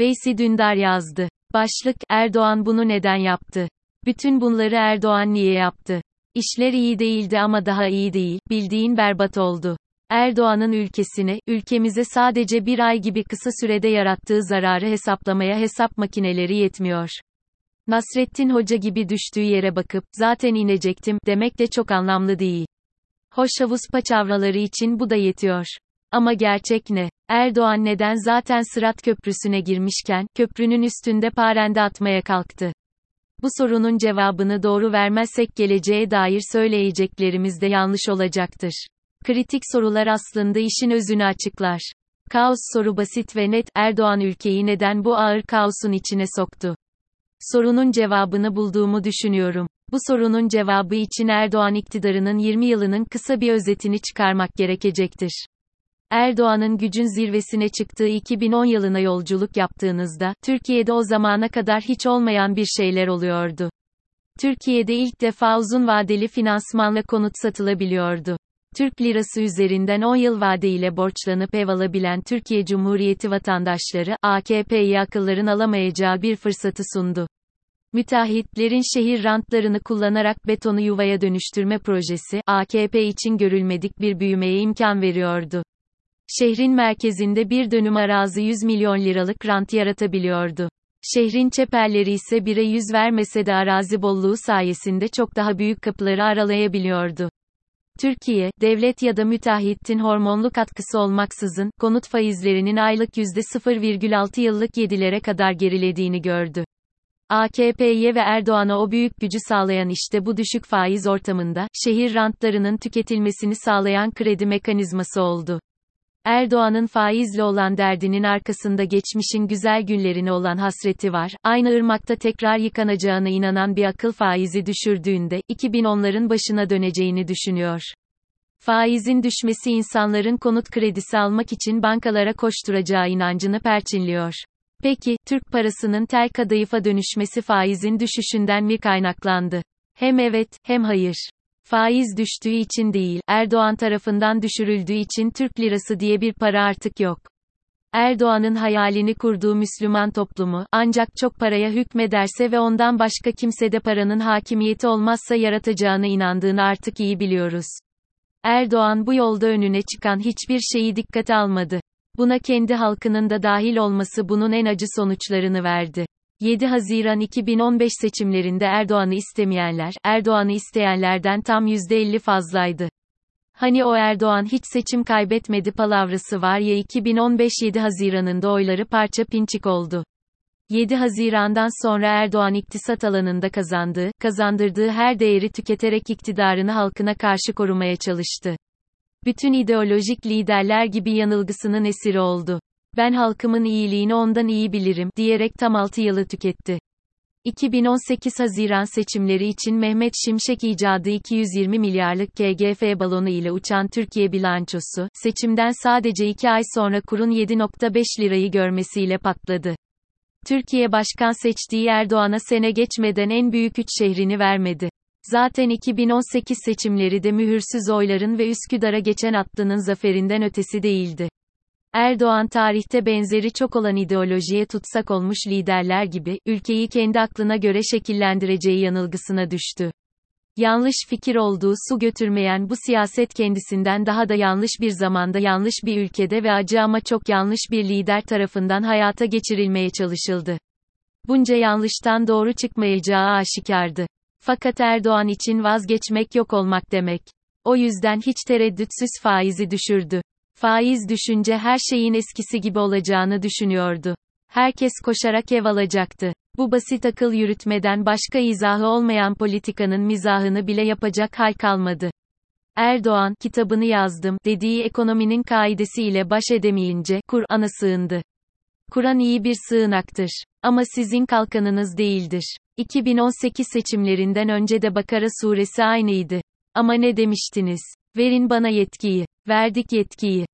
Veysi Dündar yazdı. Başlık, Erdoğan bunu neden yaptı? Bütün bunları Erdoğan niye yaptı? İşler iyi değildi ama daha iyi değil, bildiğin berbat oldu. Erdoğan'ın ülkesine, ülkemize sadece bir ay gibi kısa sürede yarattığı zararı hesaplamaya hesap makineleri yetmiyor. Nasrettin Hoca gibi düştüğü yere bakıp, zaten inecektim, demek de çok anlamlı değil. Hoş havuz paçavraları için bu da yetiyor. Ama gerçek ne? Erdoğan neden zaten Sırat Köprüsü'ne girmişken, köprünün üstünde parende atmaya kalktı? Bu sorunun cevabını doğru vermezsek geleceğe dair söyleyeceklerimiz de yanlış olacaktır. Kritik sorular aslında işin özünü açıklar. Kaos soru basit ve net, Erdoğan ülkeyi neden bu ağır kaosun içine soktu? Sorunun cevabını bulduğumu düşünüyorum. Bu sorunun cevabı için Erdoğan iktidarının 20 yılının kısa bir özetini çıkarmak gerekecektir. Erdoğan'ın gücün zirvesine çıktığı 2010 yılına yolculuk yaptığınızda, Türkiye'de o zamana kadar hiç olmayan bir şeyler oluyordu. Türkiye'de ilk defa uzun vadeli finansmanla konut satılabiliyordu. Türk lirası üzerinden 10 yıl vadeyle borçlanıp ev alabilen Türkiye Cumhuriyeti vatandaşları, AKP'yi akılların alamayacağı bir fırsatı sundu. Müteahhitlerin şehir rantlarını kullanarak betonu yuvaya dönüştürme projesi, AKP için görülmedik bir büyümeye imkan veriyordu. Şehrin merkezinde bir dönüm arazi 100 milyon liralık rant yaratabiliyordu. Şehrin çeperleri ise bire yüz vermese de arazi bolluğu sayesinde çok daha büyük kapıları aralayabiliyordu. Türkiye, devlet ya da müteahhitin hormonlu katkısı olmaksızın, konut faizlerinin aylık %0,6 yıllık 7'lere kadar gerilediğini gördü. AKP'ye ve Erdoğan'a o büyük gücü sağlayan işte bu düşük faiz ortamında, şehir rantlarının tüketilmesini sağlayan kredi mekanizması oldu. Erdoğan'ın faizle olan derdinin arkasında geçmişin güzel günlerine olan hasreti var. Aynı ırmakta tekrar yıkanacağına inanan bir akıl faizi düşürdüğünde 2010'ların başına döneceğini düşünüyor. Faizin düşmesi insanların konut kredisi almak için bankalara koşturacağı inancını perçinliyor. Peki, Türk parasının tel kadayıfa dönüşmesi faizin düşüşünden mi kaynaklandı? Hem evet, hem hayır. Faiz düştüğü için değil, Erdoğan tarafından düşürüldüğü için Türk lirası diye bir para artık yok. Erdoğan'ın hayalini kurduğu Müslüman toplumu, ancak çok paraya hükmederse ve ondan başka kimsede paranın hakimiyeti olmazsa yaratacağına inandığını artık iyi biliyoruz. Erdoğan bu yolda önüne çıkan hiçbir şeyi dikkate almadı. Buna kendi halkının da dahil olması bunun en acı sonuçlarını verdi. 7 Haziran 2015 seçimlerinde Erdoğan'ı istemeyenler, Erdoğan'ı isteyenlerden tam %50 fazlaydı. Hani o Erdoğan hiç seçim kaybetmedi palavrası var ya 2015 7 Haziran'ında oyları parça pinçik oldu. 7 Haziran'dan sonra Erdoğan iktisat alanında kazandığı, kazandırdığı her değeri tüketerek iktidarını halkına karşı korumaya çalıştı. Bütün ideolojik liderler gibi yanılgısının esiri oldu. Ben halkımın iyiliğini ondan iyi bilirim, diyerek tam 6 yılı tüketti. 2018 Haziran seçimleri için Mehmet Şimşek icadı 220 milyarlık KGF balonu ile uçan Türkiye bilançosu, seçimden sadece 2 ay sonra kurun 7.5 lirayı görmesiyle patladı. Türkiye başkan seçtiği Erdoğan'a sene geçmeden en büyük 3 şehrini vermedi. Zaten 2018 seçimleri de mühürsüz oyların ve Üsküdar'a geçen atlının zaferinden ötesi değildi. Erdoğan tarihte benzeri çok olan ideolojiye tutsak olmuş liderler gibi, ülkeyi kendi aklına göre şekillendireceği yanılgısına düştü. Yanlış fikir olduğu su götürmeyen bu siyaset kendisinden daha da yanlış bir zamanda yanlış bir ülkede ve acı ama çok yanlış bir lider tarafından hayata geçirilmeye çalışıldı. Bunca yanlıştan doğru çıkmayacağı aşikardı. Fakat Erdoğan için vazgeçmek yok olmak demek. O yüzden hiç tereddütsüz faizi düşürdü. Faiz düşünce her şeyin eskisi gibi olacağını düşünüyordu. Herkes koşarak ev alacaktı. Bu basit akıl yürütmeden başka izahı olmayan politikanın mizahını bile yapacak hal kalmadı. Erdoğan, kitabını yazdım, dediği ekonominin kaidesiyle baş edemeyince, Kur'an'a sığındı. Kur'an iyi bir sığınaktır. Ama sizin kalkanınız değildir. 2018 seçimlerinden önce de Bakara suresi aynıydı. Ama ne demiştiniz? Verin bana yetkiyi. Verdik yetkiyi.